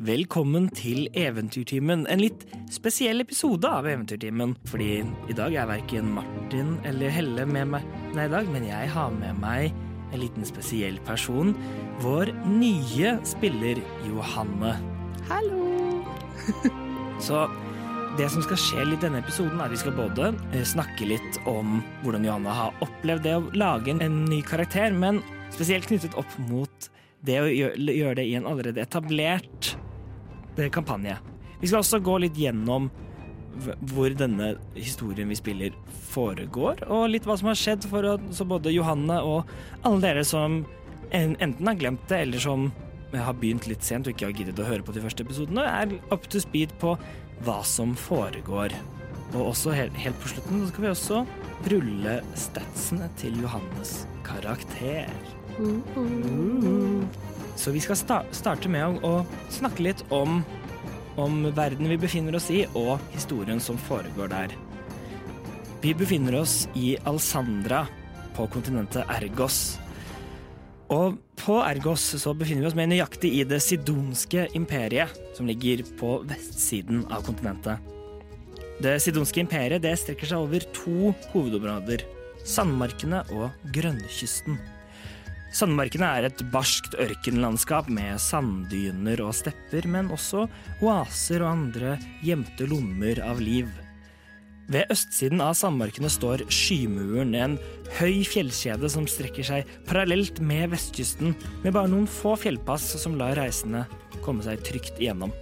velkommen til Eventyrtimen. En litt spesiell episode av Eventyrtimen. Fordi i dag er verken Martin eller Helle med meg nei, i dag, men jeg har med meg en liten spesiell person. Vår nye spiller Johanne. Hallo! Så det som skal skje litt denne episoden, er at vi skal både eh, snakke litt om hvordan Johanne har opplevd det å lage en, ny karakter, men spesielt knyttet opp mot det å gjøre, det i en allerede etablert kampanje. Vi skal også gå litt gjennom hvor denne historien vi spiller foregår, og litt hva som har skjedd for å, så både Johanne og alle dere som en, enten har glemt det, eller som har begynt litt sent og ikke har giddet å høre på de første episodene, er up to speed på hva som foregår. Og også helt, helt på slutten så skal vi også rulle statsene til Johannes karakter. Så vi skal sta starte med å, å snakke litt om, om verden vi befinner oss i, og historien som foregår der. Vi befinner oss i Alsandra, på kontinentet Ergos. Og på Ergos så befinner vi oss mer nøyaktig i det sidonske imperiet, som ligger på vestsiden av kontinentet. Det sidonske imperiet det strekker seg over to hovedområder. Sandmarkene og grønnkysten. Sandmarkene er et barskt ørkenlandskap med sanddyner og stepper, men også oaser og andre gjemte lommer av liv. Ved østsiden av sandmarkene står Skymuren, en høy fjellkjede som strekker seg parallelt med vestkysten, med bare noen få fjellpass som lar reisende komme seg trygt igjennom.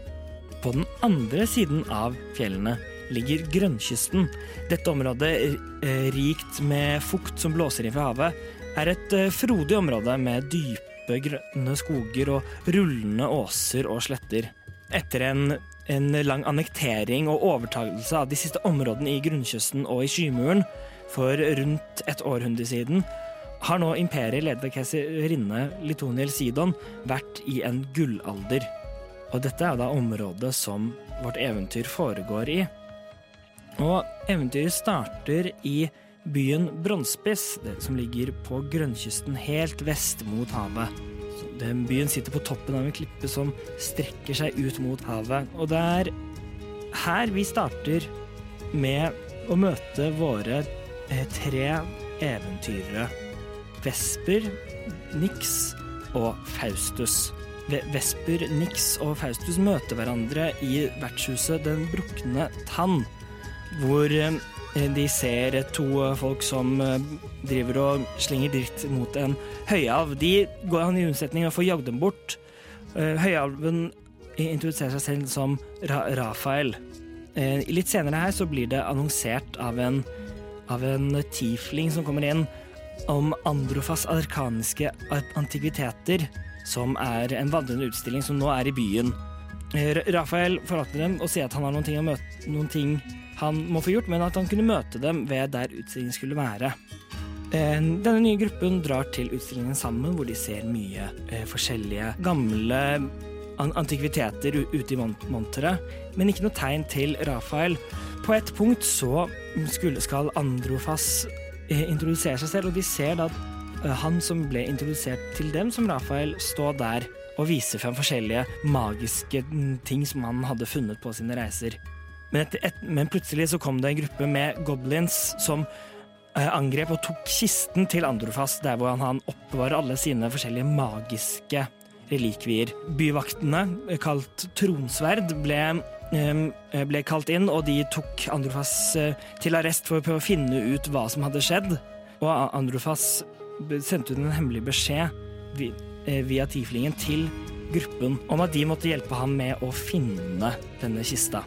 På den andre siden av fjellene ligger grønnkysten. Dette området, er rikt med fukt som blåser inn fra havet, er et eh, frodig område med dype grønne skoger og rullende åser og sletter. Etter en, en lang annektering og overtagelse av de siste områdene i grunnkysten og i Skymuren for rundt et århundre siden, har nå imperiet ledet av keiserinne Litoniel Sidon vært i en gullalder. Og dette er da området som vårt eventyr foregår i. Og eventyret starter i byen Bronsspiss, som ligger på grønnkysten helt vest mot havet. Den byen sitter på toppen av en klippe som strekker seg ut mot havet. Og det er her vi starter med å møte våre eh, tre eventyrere. Vesper, Nix og Faustus. Vesper, Nix og Faustus møter hverandre i vertshuset Den brukne tann, hvor eh, de ser to folk som eh, driver og slenger dritt mot en høyalv. De går han i unnsetning og får jagd dem bort. Eh, Høyalven introduserer seg selv som Ra Rafael. Eh, Litt senere her så blir det annonsert av en, av en tiefling som kommer inn, om Androfas arkaniske antikviteter, som er en vandrende utstilling som nå er i byen. Eh, Ra- Rafael forlater dem og sier at han har noen ting, møte, noen ting han må få gjort, men at han kunne møte dem ved der utstillingen skulle være. Eh, Denne nye gruppen drar til utstillingen sammen, hvor de ser mye eh, forskjellige gamle antikviteter ute i monteret, men ikke noe tegn til Rafael. På et punkt så skulle, skal Androfas introdusere seg selv, og de ser da han som ble introdusert til dem som Rafael, stå der og vise frem forskjellige magiske ting som han hadde funnet på sine reiser. Men, et, et, men plutselig så kom det en gruppe med goblins som eh, angrep og tok kisten til Androfas, der hvor han, han oppbevarer alle sine forskjellige magiske relikvier. Byvaktene, eh, kalt Tronsverd, ble, eh, ble kalt inn, og de tok Androfas eh, til arrest for å prøve å finne ut hva som hadde skjedd. Og Androfas sendte ut en hemmelig beskjed via tieflingen til gruppen om at de måtte hjelpe ham med å finne denne kista.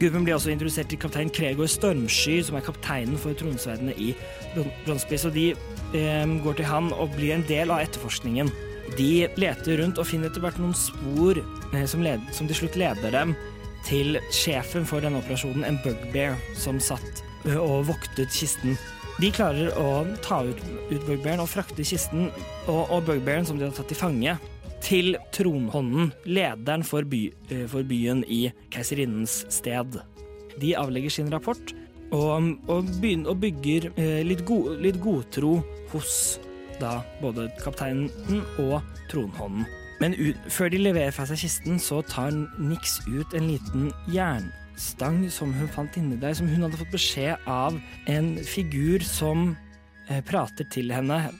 Gruppen blir også introdusert til kaptein Kregor Stormsky, som er kapteinen for tronsverdene i Bronsby, så de eh, går til han og blir en del av etterforskningen. De leter rundt og finner etter hvert noen spor eh, som, led, som til slutt leder dem til sjefen for denne operasjonen, en bugbear, som satt eh, og voktet kisten. De klarer å ta ut, ut bugbearen og frakte kisten og, og bugbearen som de har tatt til fange, til tronhånden, lederen for, by, eh, for byen i keiserinnens sted. De avlegger sin rapport og, og, begynner, og bygger eh, litt, go, litt godtro hos da både kapteinen og tronhånden. Men ut, før de leverer fra seg kisten, så tar Nix ut en liten jernstang som hun fant inni der, som hun hadde fått beskjed av en figur som eh, prater til henne,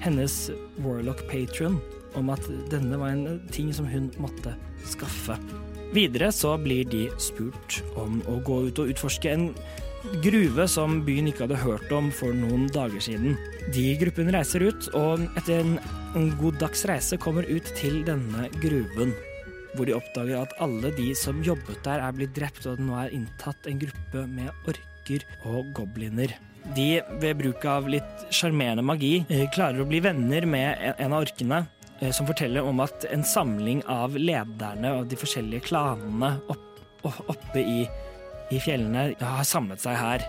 hennes Warlock patron, om at denne var en ting som hun måtte skaffe. Videre så blir de spurt om å gå ut og utforske en gruve som byen ikke hadde hørt om for noen dager siden. De gruppen reiser ut, og etter en, en god dags reise kommer ut til denne gruven. Hvor de oppdager at alle de som jobbet der, er blitt drept, og det nå er inntatt en gruppe med orker og gobliner. De, ved bruk av litt sjarmerende magi, eh, klarer å bli venner med en av orkene, eh, som forteller om at en samling av lederne av de forskjellige klanene opp, oppe i i fjellene har samlet seg her.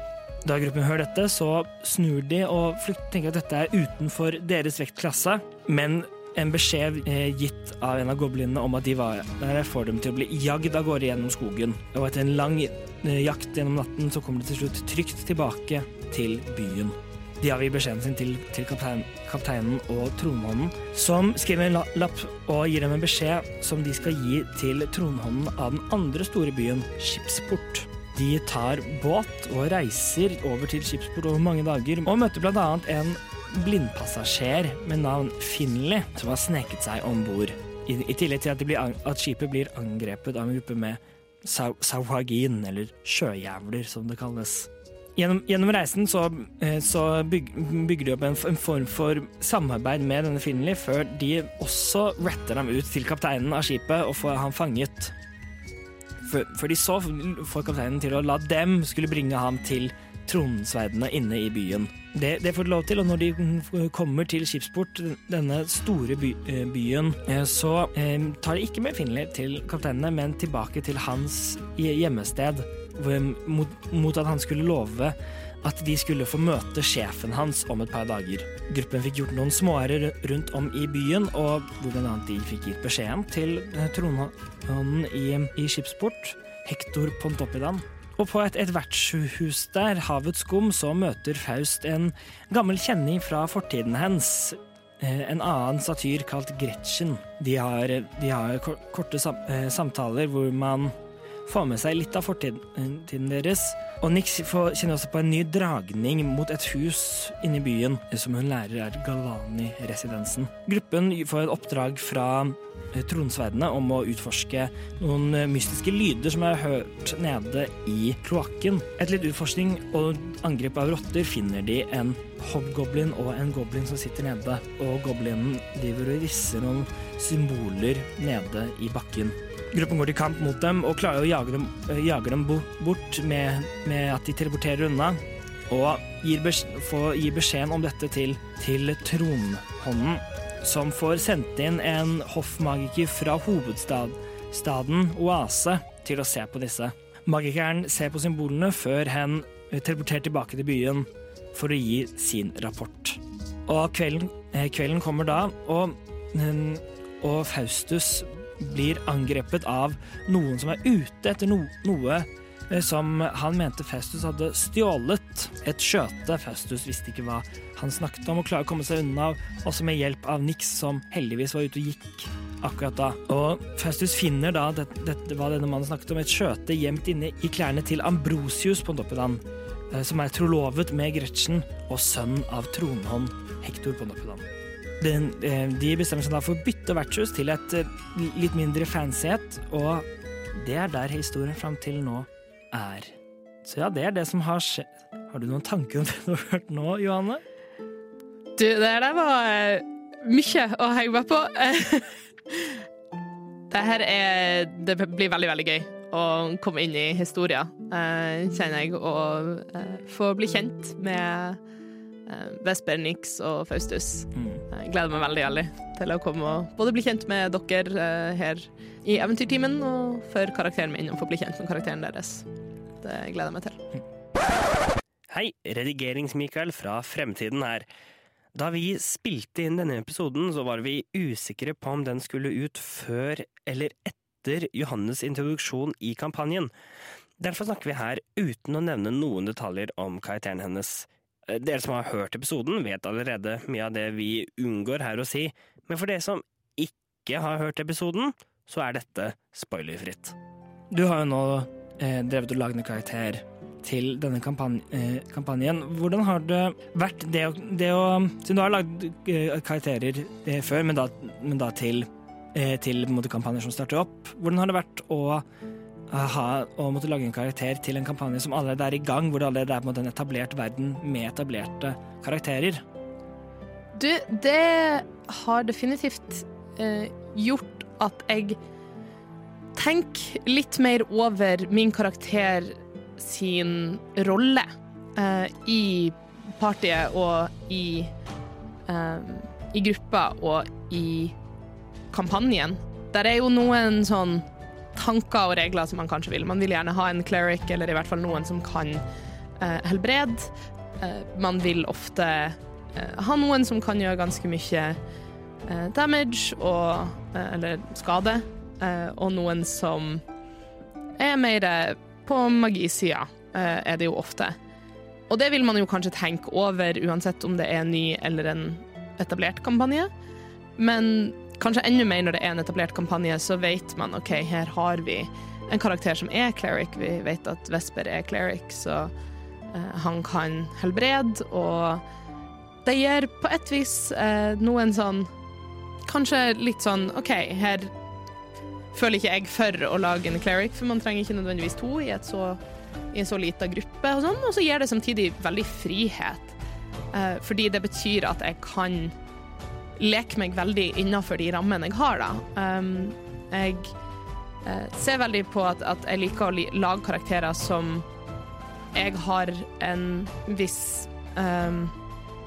Da gruppen hører dette, så snur de og tenker at dette er utenfor deres vektklasse, men en beskjed eh, gitt av en av goblinene om at de var der, får dem til å bli jagd av gårde gjennom skogen. Og etter en lang eh, jakt gjennom natten, så kommer de til slutt trygt tilbake til byen. De avgir beskjeden sin til, til kaptein, kapteinen og tronhånden, som skriver en lapp og gir dem en beskjed som de skal gi til tronhånden av den andre store byen, Skipsport. De tar båt og reiser over til skipsport over mange dager, og møter bl.a. en blindpassasjer med navn Finley, som har sneket seg om bord. I, I, tillegg til at, blir, at, skipet blir angrepet av en gruppe med sauhagin, eller sjøjævler, som det kalles. Gjennom, gjennom reisen så, eh, så byg, bygger de opp en, en, form for samarbeid med denne Finley, før de også retter ham ut til kapteinen av skipet og får ham fanget. For, for de så får kapteinen til å la dem skulle bringe ham til tronsverdene inne i byen. Det, det, får de lov til, og når de kommer til skipsport, denne store by, eh, byen, eh, så eh, tar de ikke med Finley til kapteinene, men tilbake til hans hjemmested, mot, mot at han skulle love at de skulle få møte sjefen hans om et par dager. Gruppen fikk gjort noen småærer rundt om i byen, og hvor bl.a. de fikk gitt beskjeden til tronhånden i, i skipsport, Hector Pontoppidan. Og på et, et vertshus der, Havets skum, så møter Faust en gammel kjenning fra fortiden hennes. Eh, en annen satyr kalt Gretchen. De har, de har korte eh, samtaler hvor man får med seg litt av fortiden deres. Og Nix kjenner også på en ny dragning mot et hus inne i byen, som hun lærer er Galvani-residensen. Gruppen får et oppdrag fra eh, tronsverdene om å utforske noen eh, mystiske lyder som er hørt nede i kloakken. Etter litt utforskning og angrep av rotter finner de en hobgoblin og en goblin som sitter nede, og goblinen driver og risser noen symboler nede i bakken. Gruppen går til kamp mot dem og klarer å jage dem, eh, jage dem bort med, med, at de teleporterer unna. Og gir, beskjeden, beskjeden om dette til, til tronhånden, som får sendt inn en hoffmagiker fra hovedstaden Oase til å se på disse. Magikeren ser på symbolene før hen teleporterer tilbake til byen for å gi sin rapport. Og kvelden, eh, kvelden kommer da, og, og Faustus blir angrepet av noen som er ute etter no noe eh, som han mente Faustus hadde stjålet. Et skjøte. Faustus visste ikke hva han snakket om, og klarer å komme seg unna, også med hjelp av Nix, som heldigvis var ute og gikk akkurat da. Og Faustus finner da det, det, hva denne mannen snakket om, et skjøte gjemt inne i klærne til Ambrosius på Doppedan, eh, som er trolovet med Gretchen og sønn av tronhånd Hektor på Doppedan. Den, eh, de bestemmer seg da for å bytte vertshus til et eh, litt mindre fancy et, og det er der historien fram til nå er. Så ja, det er det som har skjedd. Har du noen tanker om det du har hørt nå, Johanne? Du, det der var uh, mye å henge meg på. det her er Det blir veldig, veldig gøy å komme inn i historien, uh, kjenner jeg, og uh, få bli kjent med Vesper, Nix og Faustus. Mm. Jeg gleder meg veldig, veldig til å komme og både bli kjent med dere uh, her i Eventyrtimen, og for karakteren min å få bli kjent med karakteren deres. Det gleder jeg meg til. Hei, Redigerings-Mikael fra Fremtiden her. Da vi spilte inn denne episoden, så var vi usikre på om den skulle ut før eller etter Johannes' introduksjon i kampanjen. Derfor snakker vi her uten å nevne noen detaljer om karakteren hennes. Dere som har hørt episoden, vet allerede mye av det vi unngår her å si, men for dere som ikke har hørt episoden, så er dette spoilerfritt. Du har jo nå eh, drevet og lagd en karakter til denne kampan eh, kampanjen. Hvordan har det vært det å, det å Siden du har lagd eh, karakterer eh, før, men da, men da til, eh, til kampanjer som starter opp, hvordan har det vært å ha, å måtte lage en karakter til en kampanje som allerede er i gang, hvor det allerede er en, en etablert verden med etablerte karakterer? Du, det har definitivt eh, gjort at jeg tenker litt mer over min karakter sin rolle eh, i partiet og i, eh, i gruppa og i kampanjen. Der er jo noen sånn tanker og regler som man kanskje vil. Man vil gjerne ha en cleric, eller i hvert fall noen som kan eh, helbrede. Eh, man vil ofte eh, ha noen som kan gjøre ganske mye eh, damage og Eller skade. og noen som er mer på magisida eh, er det jo ofte. Og det vil man jo kanskje tenke over, uansett om det er en ny eller en etablert kampanje. Men kanskje enda mer når det er en etablert kampanje, så vet man OK, her har vi en karakter som er cleric. Vi vet at Vesper er cleric, så uh, han kan helbrede, og det gir på et vis uh, noen sånn Kanskje litt sånn OK, her føler ikke jeg for å lage en cleric, for man trenger ikke nødvendigvis to i, så, i en så lita gruppe. Og sånn, og så gir det samtidig veldig frihet, uh, fordi det betyr at jeg kan leke meg veldig innafor de rammene jeg har, da. Um, jeg uh, ser veldig på at, at jeg liker å lage karakterer som jeg har en viss um,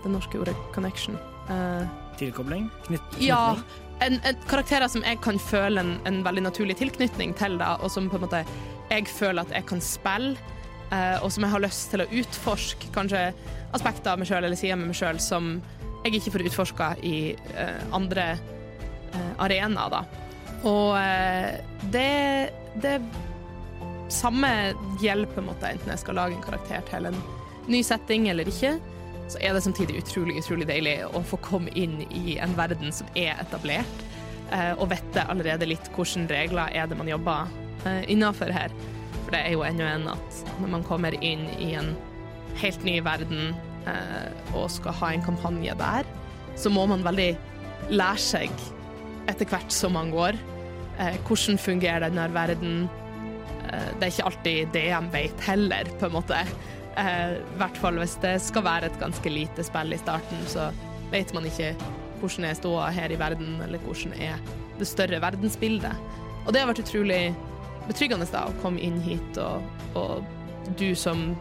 Det norske ordet 'connection'. Uh, Tilkobling? Knytt, ja, en, en, karakterer som jeg kan føle en, en, veldig naturlig tilknytning til, da, og som på en måte jeg føler at jeg kan spille, uh, og som jeg har lyst til å utforske kanskje aspekter av meg sjøl eller sider med meg sjøl som jeg ikke får utforska i eh, andre eh, arenaer, da. Og eh, det, det samme gjelder på en måte enten jeg skal lage en karakter til en ny setting eller ikke så er det samtidig utrolig, utrolig deilig å få komme inn i en verden som er etablert, eh, og vite allerede litt hvilke regler er det man jobber eh, innafor her. For det er jo ennå en at når man kommer inn i en helt ny verden og skal ha en kampanje der, så må man veldig lære seg etter hvert som man går. Hvordan fungerer denne verden? Det er ikke alltid det de vet heller, på en måte. Eh, I hvert fall hvis det skal være et ganske lite spill i starten, så vet man ikke hvordan er ståa her i verden, eller hvordan er det større verdensbildet. Og det har vært utrolig betryggende da, å komme inn hit, og, og du som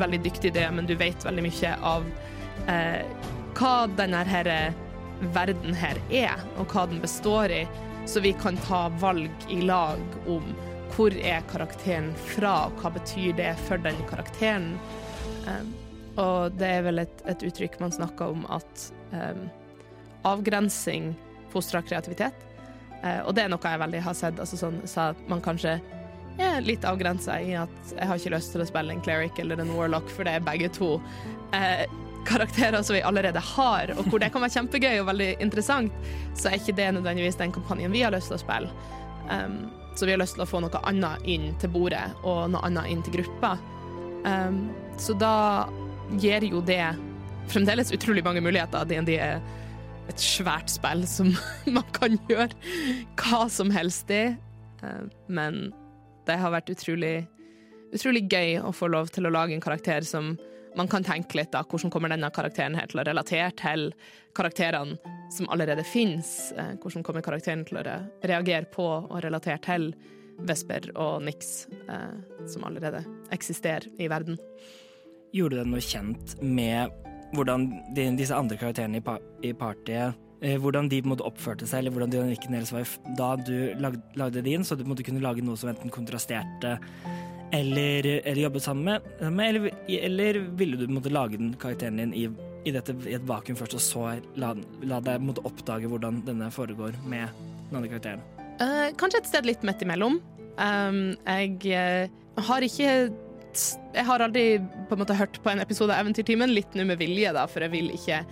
veldig dyktig i det, men du vet veldig mye av eh, hva denne her verden her er, og hva den består i, så vi kan ta valg i lag om hvor er karakteren fra, og hva betyr det for den karakteren? Eh, og det er vel et, et uttrykk man snakker om at eh, avgrensing fostrer kreativitet. Uh, og det er noe jeg veldig har sett, altså sånn så at man kanskje er litt avgrensa i at jeg har ikke lyst til å spille en cleric eller en warlock, for det er begge to eh, karakterer som vi allerede har, og hvor det kan være kjempegøy og veldig interessant, så er ikke det nødvendigvis den kampanjen vi har lyst til å spille. Um, så vi har lyst til å få noe annet inn til bordet, og noe annet inn til gruppa. Um, så da gir jo det fremdeles utrolig mange muligheter. DND er et svært spill som man kan gjøre hva som helst i. Uh, men det har vært utrolig, utrolig gøy å få lov til å lage en karakter som man kan tenke litt da, hvordan kommer denne karakteren her til å relatere til karakterene som allerede finnes? Eh, hvordan kommer karakteren til å reagere på og relatere til Vesper og Nix, eh, som allerede eksisterer i verden? Gjorde du deg noe kjent med hvordan disse andre karakterene i, pa, i partiet hvordan de måtte oppførte seg, eller hvordan dynamikken deres var da du lagde, din, så du måtte kunne lage noe som enten kontrasterte eller, eller jobbet sammen med, eller, eller, ville du måtte lage den karakteren din i, i, dette, i et vakuum først, og så la, la deg måte, oppdage hvordan denne foregår med den andre karakteren? Uh, kanskje et sted litt midt imellom. Um, jeg uh, har ikke Jeg har aldri på en måte hørt på en episode av Eventyrtimen, litt nå med vilje, da, for jeg vil ikke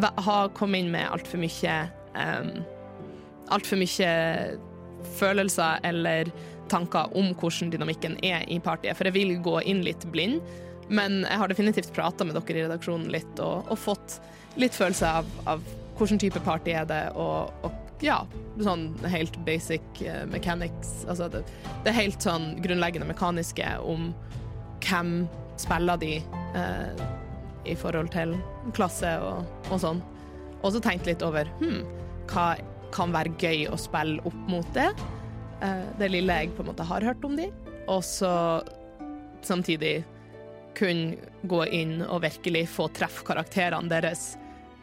ha kommet inn med altfor mye um, altfor mye følelser eller tanker om hvordan dynamikken er i partiet, for jeg vil gå inn litt blind. Men jeg har definitivt prata med dere i redaksjonen litt og, og fått litt følelse av, av hvilken type party er det, og, og ja, sånn helt basic uh, mechanics. Altså det, det, helt sånn grunnleggende mekaniske om hvem spiller de eh, i forhold til klasse og, og sånn. Og så tenkt litt over hm, hva kan være gøy å spille opp mot det. Eh, det lille jeg på en måte har hørt om de, og så samtidig kun gå inn og virkelig få treffe karakterene deres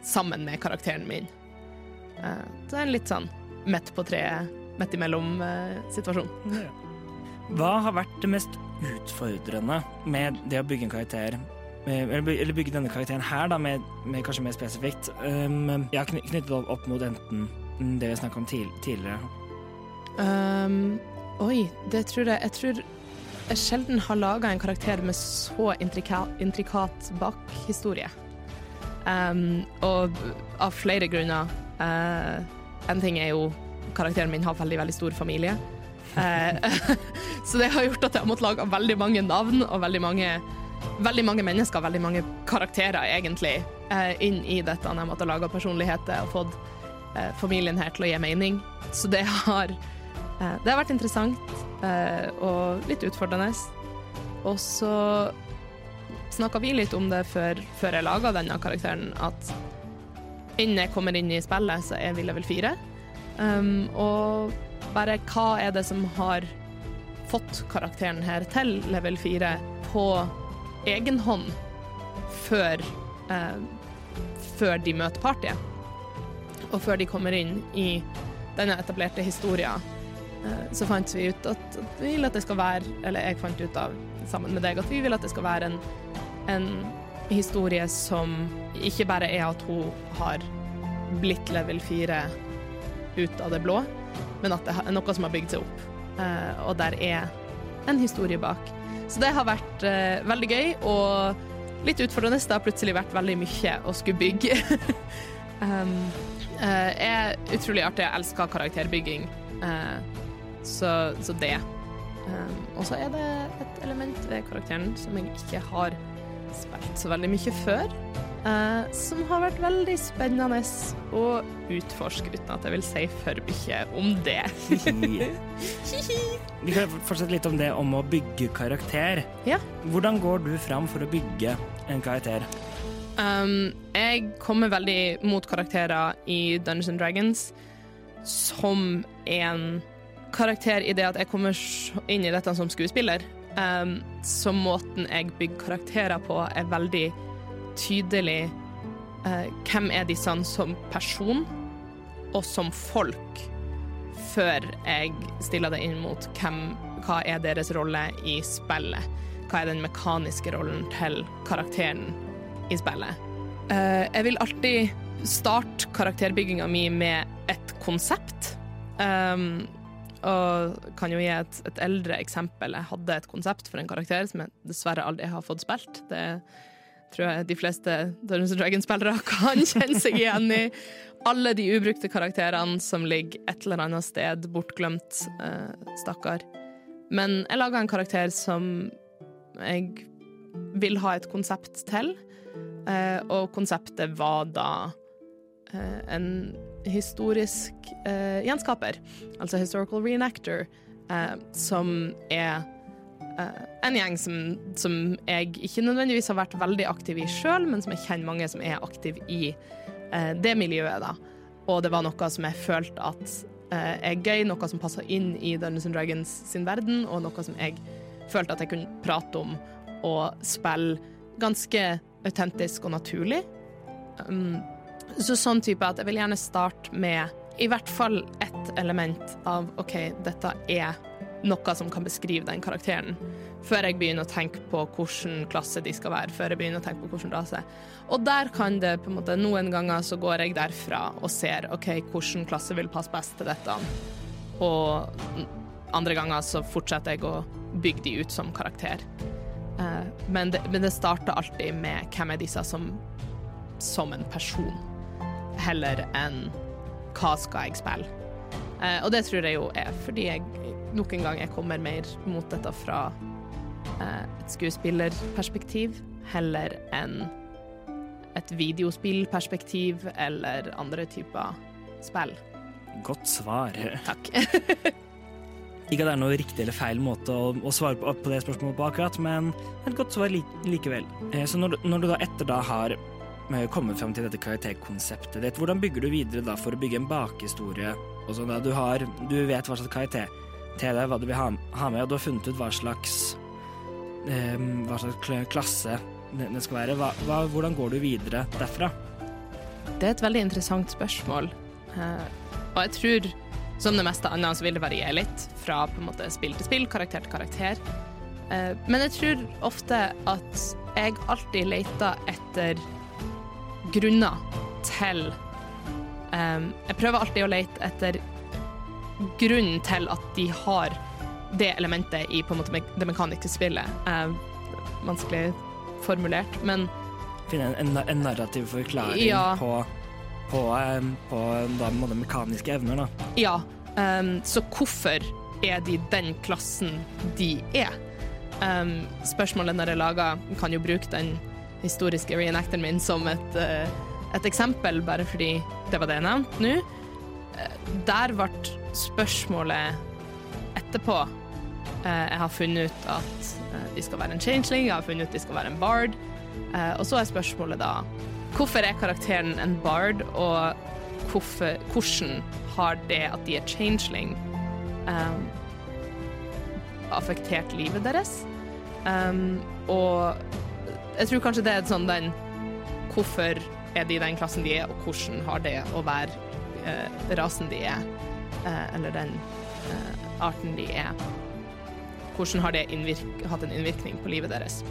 sammen med karakteren min. Så det er en litt sånn midt på treet, midt imellom-situasjon. Eh, Hva har vært det mest utfordrende med det å bygge en karakter? Eller bygge denne karakteren her, da, med, med kanskje mer spesifikt. Um, jeg har knyttet opp, opp mot enten det vi snakka om tidligere. Um, oi, det tror jeg Jeg tror jeg sjelden har laga en karakter med så intrikat, intrikat bakhistorie. Um, og av flere grunner. Uh, en ting er jo karakteren min har veldig, veldig stor familie. Uh, så det har gjort at jeg har måttet lage veldig mange navn og veldig mange, veldig mange mennesker, veldig mange karakterer, egentlig, uh, inn i dette. Jeg måtte lage personligheter og fått familien her til å gi mening. Så det har, det har vært interessant og litt utfordrende. Og så snakka vi litt om det før, før jeg laga denne karakteren, at innen jeg kommer inn i spillet, så er vi level 4. Um, og bare hva er det som har fått karakteren her til level 4 på egen hånd før, eh, før de møter partiet? Og før de kommer inn i denne etablerte historien, eh, så fant vi ut at vi vil at det skal være Eller jeg fant ut av sammen med deg at vi vil at det skal være en en historie som ikke bare er at hun har blitt level 4 ut av det blå, men at det er noe som har bygd seg opp. Uh, og der er en historie bak. Så det har vært uh, veldig gøy og litt utfordrende. Det har plutselig vært veldig mye å skulle bygge. um, uh, er utrolig artig. Jeg elsker karakterbygging, så, så, det. Um, og så er det et element ved karakteren som jeg ikke har spilt så veldig mye før. Uh, som har vært veldig spennende å utforske, uten at jeg vil si for mye om det. Vi kan fortsette litt om det om å bygge karakter. Ja. Hvordan går du fram for å bygge en karakter? Um, jeg kommer veldig mot karakterer i Dungeons and Dragons som en karakter i det at jeg kommer inn i dette som skuespiller. Um, så måten jeg bygger karakterer på, er veldig tydelig. Uh, hvem er disse som person og som folk, før jeg stiller det inn mot hvem, hva er deres rolle i spillet. Hva er den mekaniske rollen til karakteren i spillet. Uh, jeg vil alltid starte karakterbygginga mi med et konsept. Um, og kan jo gi et, et, eldre eksempel. Jeg hadde et konsept for en karakter som jeg dessverre aldri har fått spilt. Det tror jeg de fleste Dungeons Dragons-spillere kan kjenne seg igjen i. Alle de ubrukte karakterene som ligger et eller annet sted bortglemt. Eh, stakkar. Men jeg laga en karakter som jeg vil ha et konsept til, eh, og konseptet var da eh, en historisk gjenskaper, altså historical reenactor, som er en gjeng som, som, jeg ikke nødvendigvis har vært veldig aktiv i sjøl, men som jeg kjenner mange som er aktiv i eh, det miljøet. da. Og det var noe som jeg følte at eh, er gøy, noe som passer inn i Dungeons Dragons sin verden, og noe som jeg følte at jeg kunne prate om og spille ganske autentisk og naturlig. Um, så sånn type at jeg vil gjerne starte med i hvert fall ett element av OK, dette er noe som kan beskrive den karakteren, før jeg begynner å tenke på hvilken klasse de skal være, før jeg begynner å tenke på hvilken rase. Og der kan det på en måte Noen ganger så går jeg derfra og ser OK, hvilken klasse vil passe best til dette. Og andre ganger så fortsetter jeg å bygge de ut som karakter. Eh, men det, men det starter alltid med hvem er disse som, som en person heller enn hva skal jeg spille. Eh, og det tror jeg jo er fordi jeg nok en gang jeg kommer mer mot dette fra eh, et skuespillerperspektiv heller enn et videospillperspektiv eller andre typer spill. Godt svar. Takk. Ikke at det er noe riktig eller feil måte å, å svare på, på det spørsmålet på akkurat, men et godt svar li, likevel. Eh, så når, når du da etter da har eh, kommet fram til dette karakterkonseptet ditt, hvordan bygger du videre da for å bygge en bakhistorie? Og sånn da du har Du vet hva slags karakter til deg, hva du vil ha, med, og du har funnet ut hva slags eh, hva slags klasse det skal være. Hva, hva, hvordan går du videre derfra? Det er et veldig interessant spørsmål. Eh, og jeg tror, som det meste annet, så vil det variere litt fra på en måte spill til spill, karakter til karakter. Eh, men jeg tror ofte at jeg alltid leter etter grunner til eh, Jeg prøver alltid å lete etter grunnen til at de har det elementet i måte det mekaniske spillet. Eh, vanskelig formulert, men Finne en, en, en narrativ forklaring Ja. på, på, på da, mekaniske evner, da. Ja, Um, så hvorfor er de den klassen de er? Um, spørsmålet når jeg lager, kan jo bruke den historiske reenacteren min som et, uh, et eksempel, bare fordi det var det jeg nevnte nå. Der ble spørsmålet etterpå eh, Jeg har funnet ut at eh, de skal være en changeling, jeg har funnet ut at de skal være en bard, eh, og så er spørsmålet da Hvorfor er karakteren en bard, og hvorfor, hvordan har det at de er changeling, um, affektert livet deres? Um, og jeg tror kanskje det er sånn den Hvorfor er de i den klassen de er, og hvordan har det å være rasen de er, eh, eller den eh, arten de er? Hvordan har det hatt en innvirkning på livet deres?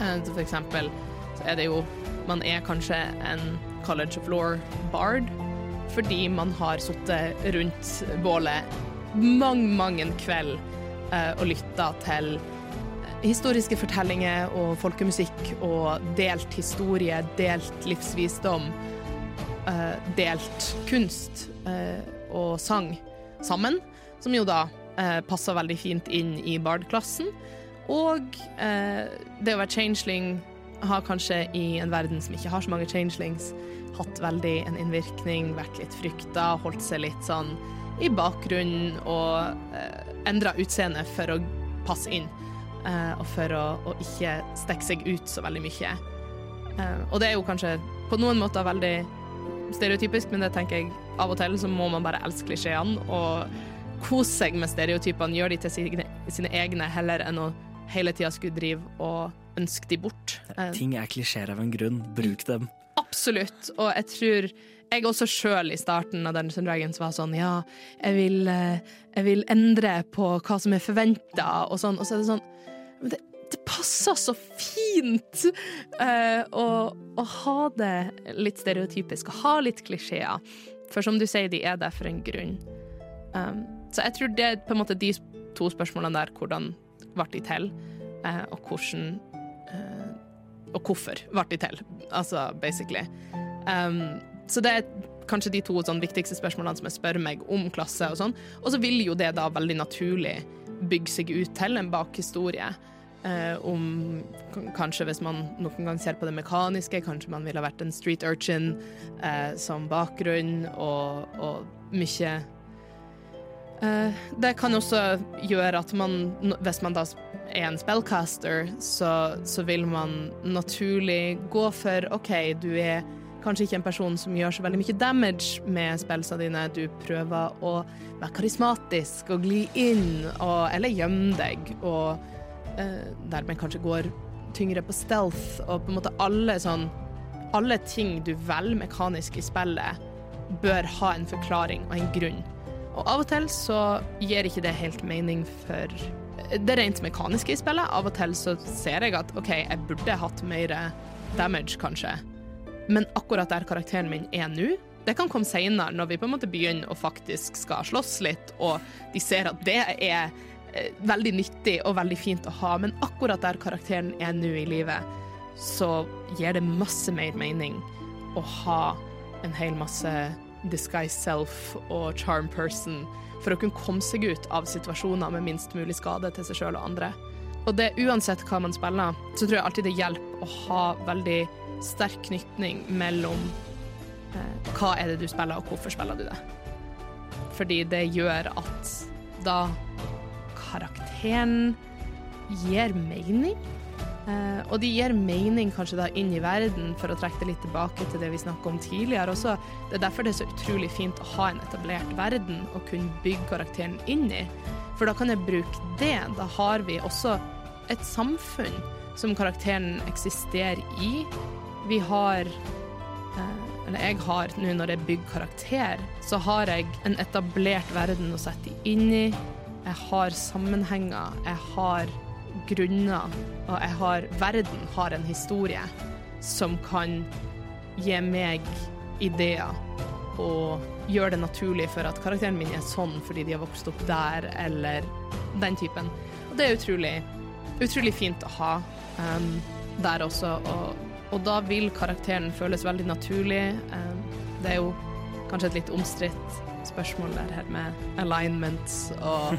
Eh, for eksempel så er det jo Man er kanskje en College of Law-bard fordi man har sittet rundt bålet mange, mange en kveld eh, og lytta til historiske fortellinger og folkemusikk og delt historie, delt livsvisdom, eh, delt kunst eh, og sang sammen, som jo da eh, passer veldig fint inn i Bard-klassen. Og eh, det å være changeling har kanskje i en verden som ikke har så mange changelings, hatt veldig en innvirkning, vært litt frykta, holdt seg litt sånn i bakgrunnen og eh, endra utseende for å passe inn. eh, og for å, å ikke stikke seg ut så veldig mye. Eh, og det er jo kanskje på noen måter veldig stereotypisk, men det tenker jeg av og til så må man bare elske klisjeene og kose seg med stereotypene, gjøre de til sine, sine egne, heller enn å hele tida skulle drive og ønske de bort. Ting er klisjeer av en grunn. Bruk dem. Absolutt, og jeg tror jeg også sjøl i starten av Dungeons and Dragons var sånn ja, jeg vil, eh, jeg vil endre på hva som er forventa, og sånn, og så er det sånn Men det, det passer så fint uh, å, å ha det litt stereotypisk, å ha litt klisjeer. For som du sier, de er der for en grunn. Um, så jeg tror det er på en måte de to spørsmålene der, hvordan ble de til, uh, og hvordan uh, og hvorfor ble de til, altså basically. Um, så det er kanskje de to sånn, viktigste spørsmålene som jeg spør meg om klasse og sånn. Og så vil jo det da veldig naturlig bygge seg ut til en bakhistorie. Eh, om kanskje hvis man noen gang ser på det mekaniske, kanskje man ville vært en street urchin eh, som bakgrunn, og, og mye Eh, Det kan også gjøre at man, hvis man da er en spellcaster, så, så vil man naturlig gå for OK, du er kanskje ikke en person som gjør så veldig mye damage med spillene dine. Du prøver å være karismatisk og gli inn, og, eller gjemme deg, og eh, dermed kanskje går tyngre på stealth, og på en måte alle sånn Alle ting du velger mekanisk i spillet, bør ha en forklaring og en grunn. Og av og til så gir ikke det helt mening for det rent mekaniske i spillet. Av og til så ser jeg at OK, jeg burde hatt mer damage, kanskje. Men akkurat der karakteren min er nå, det kan komme seinere, når vi på en måte begynner å faktisk skal slåss litt, og de ser at det er veldig nyttig og veldig fint å ha. Men akkurat der karakteren er nå i livet, så gir det masse mer mening å ha en hel masse disguise self og charm person for å kunne komme seg ut av situasjoner med minst mulig skade til seg sjøl og andre. Og det uansett hva man spiller, så tror jeg alltid det hjelper å ha veldig sterk knytning mellom eh, hva er det du spiller, og hvorfor spiller du det. Fordi det gjør at da karakteren gir mening. Uh, og de gir mening kanskje da inn i verden, for å trekke det litt tilbake til det vi snakket om tidligere også. Det er derfor det er så utrolig fint å ha en etablert verden og kunne bygge karakteren inn i. For da kan jeg bruke det. Da har vi også et samfunn som karakteren eksisterer i. Vi har uh, Eller jeg har, nå når jeg bygger karakter, så har jeg en etablert verden å sette inn i. Jeg har sammenhenger. Jeg har grunner, og jeg har Verden har en historie som kan gi meg ideer og gjøre det naturlig for at karakteren min er sånn fordi de har vokst opp der, eller den typen. Og det er utrolig, utrolig fint å ha um, der også, og, og, da vil karakteren føles veldig naturlig. Um, det er jo kanskje et litt omstridt spørsmål der her med alignments og,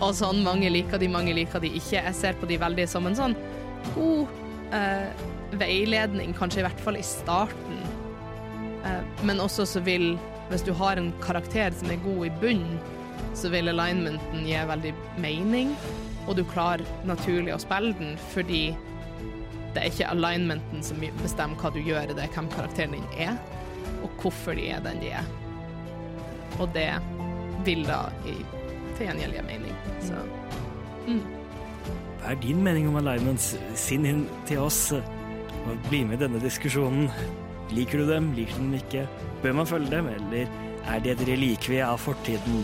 og, sånn. Mange liker de, mange liker de ikke. Jeg ser på de veldig som en sånn god eh, veiledning, kanskje i hvert fall i starten. Eh, men også så vil, hvis du har en karakter som er god i bunnen, så vil alignmenten gi veldig mening, og du klarer naturlig å spille den fordi det er ikke alignmenten som bestemmer hva du gjør, det er hvem karakteren din er, og hvorfor de er den de er. Og det vil da i, til gjengjeld gi mening. Så mm. Hva er din mening om alignments? Sinn inn til oss og bli med i denne diskusjonen. Liker du dem, liker du dem ikke? Bør man følge dem, eller er de et relikvie av fortiden?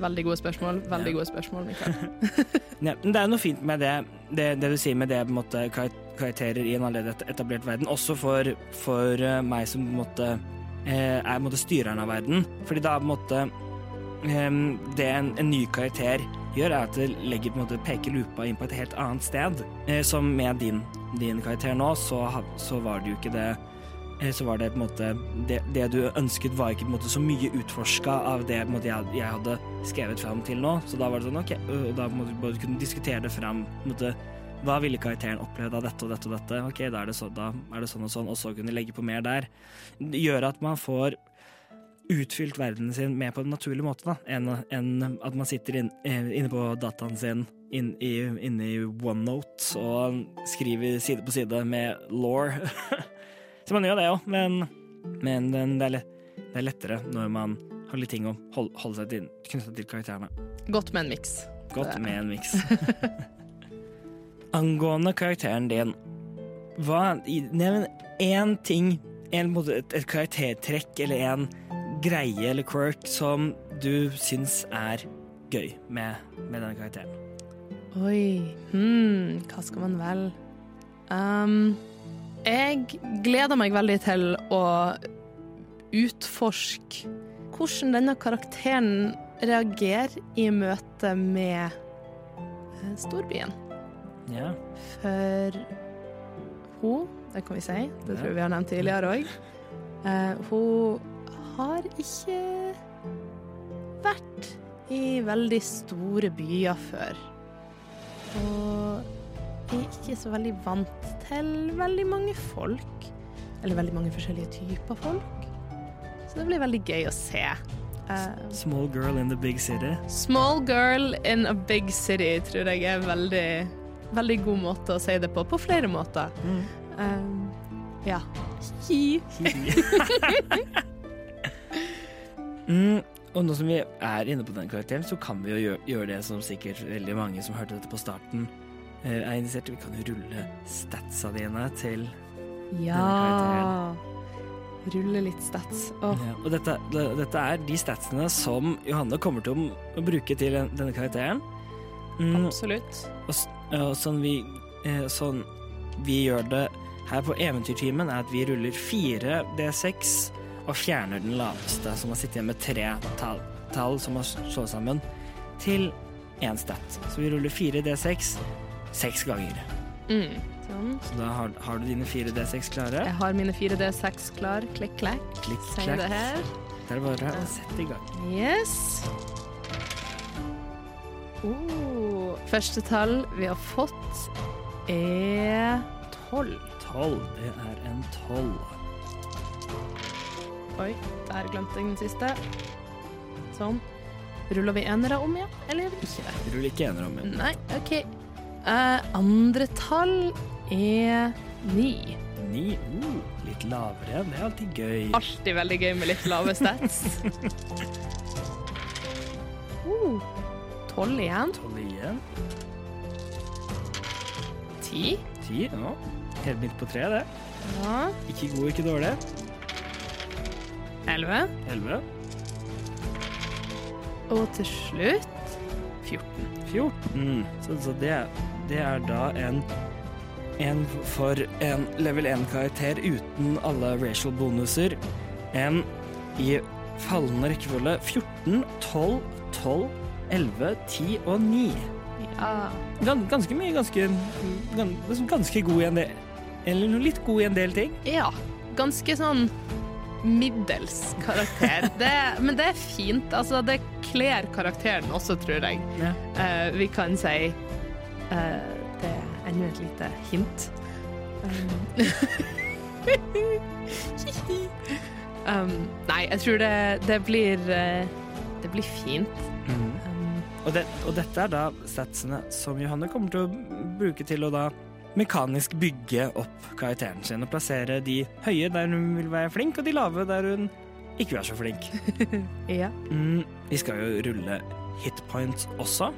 Veldig gode spørsmål. Veldig ja. gode spørsmål, Mikael. ja, det er noe fint med det, det, det du sier med det på en måte, karakterer i en allerede etablert verden, også for, for eh, meg som på en måte Eh, er måte, styreren av verden. Fordi da på en måte ehm, Det en, en, ny karakter gjør, er at det legger, på en måte, peker lupa inn på et helt annet sted. Eh, som med din, din karakter nå, så, så, var det jo ikke det eh, så var det på en måte Det, det du ønsket, var ikke på en måte så mye utforska av det måte, jeg, jeg, hadde skrevet fram til nå. Så da var det sånn, OK, og da måtte du kunne diskutere det fram. På en måte, hva ville karakteren opplevd av dette og dette og dette? Ok, da er, så, da er det, sånn og sånn, og så kunne legge på mer der. Gjøre at man får utfylt verdenen sin mer på en naturlig måte, da, enn en at man sitter inn, eh, inne på dataen sin inne i, inn i OneNote og skriver side på side med law. så man gjør det jo, men, men det, er lett, det, er lettere når man har litt ting å holde, holde seg til, knyttet til karakterene. Godt med en miks. Godt med en miks. angående karakteren din, hva Nevn én ting, en, et, et karaktertrekk eller en greie eller quirk som du syns er gøy med, med denne karakteren. Oi hmm, Hva skal man vel um, Jeg gleder meg veldig til å utforske hvordan denne karakteren reagerer i møte med eh, storbyen. Ja. For hun, det kan vi si, det tror jeg vi har nevnt tidligere òg, uh, hun har ikke vært i veldig store byer før. Og er ikke så veldig vant til veldig mange folk. Eller veldig mange forskjellige typer folk. Så det blir veldig gøy å se. Uh, small girl in the big city. Small girl in a big city tror jeg er veldig veldig god måte å si det på, på flere måter. Mm. Um, ja. Hi. mm, og nå som vi er inne på den karakteren, så kan vi jo gjøre, gjøre det som sikkert veldig mange som hørte dette på starten, uh, er interessert i. Vi kan jo rulle statsa dine til ja. denne karakteren. Rulle litt stats. Oh. Ja, og dette, dette, er de statsene som Johanne kommer til å bruke til denne karakteren. Mm, Absolutt. Og, og sånn, vi, eh, sånn vi gjør det her på Eventyrtimen, er at vi ruller fire D6 og fjerner den laveste, som har sittet igjen med tre tall, tall som har slått sammen, til én stat. Så vi ruller fire D6 seks ganger. Mm. Sånn. Så da har, har, du dine fire D6 klare? Jeg har mine fire D6 klar. Klikk, klakk. Klikk, klakk. det her. Det er bare å sette i gang. Yes. Oh, første tall vi har fått, er tolv. Tolv. Det er en tolv. Oi, der glemte jeg den siste. Sånn. Ruller vi enere om igjen, eller ikke det? ruller ikke enere om igjen. Nei, OK. Uh, andre tall er ni. Ni. Uh, litt lavere. Det er alltid gøy. Alltid veldig gøy med litt lave stats. uh, Tolv igjen. Tolv igjen. Ti. Ti. Ja. Helt midt på treet, det. Ja. Ikke god, ikke dårlig. Elleve. Elleve. Og til slutt 14. 14. Så, så det, det er da en en for en level 1-karakter uten alle racial bonuser. En i fallende rekkefølge 14, 12, 12, 11, 10 og 9. Ja. Gans, ganske mye, ganske, gan, liksom ganske god i en del Eller litt god i en del ting. ja. Ganske sånn middels karakter. Det, men det er fint. Altså, det kler karakteren også, tror jeg. Ja. Uh, vi kan si uh, Det er enda et lite hint. Um, um, nei, jeg tror det, det blir eh, Det blir fint. Um, Og, det, og dette er da statsene som Johanne kommer til å bruke til å da mekanisk bygge opp karakteren sin og plassere de høye der hun vil være flink, og de lave der hun ikke vil være så flink. ja. Mm, vi skal jo rulle hitpoints også.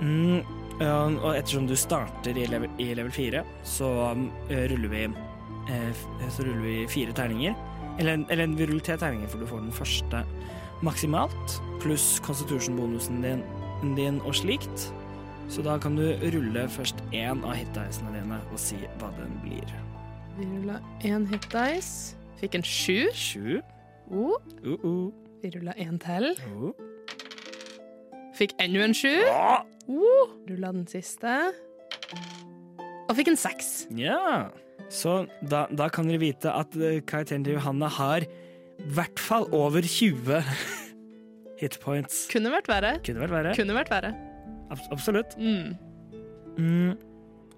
Mm, og ettersom du starter i level, i level 4, så um, ruller vi eh, så ruller vi fire terninger. Eller, eller vi ruller tre terninger, for du får den første maksimalt, pluss constitution-bonusen din, din og slikt. Så da kan du rulle først én av hitdicene dine og si hva den blir. Vi rulla én hit. Fikk en sju. Sju. Oh, Uh -uh. vi rulla én til. Uh. Fikk enda en sju. Ah! Oh, rulla den siste. Og fikk en seks. Ja, så da, da kan dere vite at eh, karakteren til Johanna har i hvert fall over 20 hitpoints. Kunne vært verre. Kunne vært verre. Kunne vært verre. Abs absolutt. Mm. Mm.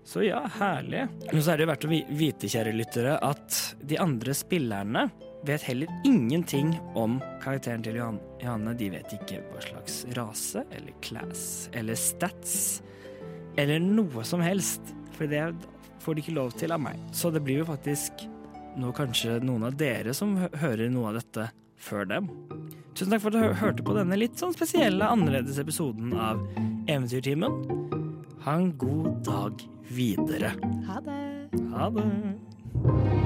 Så ja, herlig. Men så er det jo verdt å vite, kjære lyttere, at de andre spillerne vet heller ingenting om karakteren til Johan Johanne. De vet ikke hva slags rase eller class eller stats eller noe som helst. For det får de ikke lov til av meg. Så det blir jo faktisk nå kanskje noen av dere som hører noe av dette før dem. Tusen takk for at du hørte på denne litt sånn spesielle, annerledes episoden av Eventyrtimen. Ha en god dag videre. Ha det. Ha det.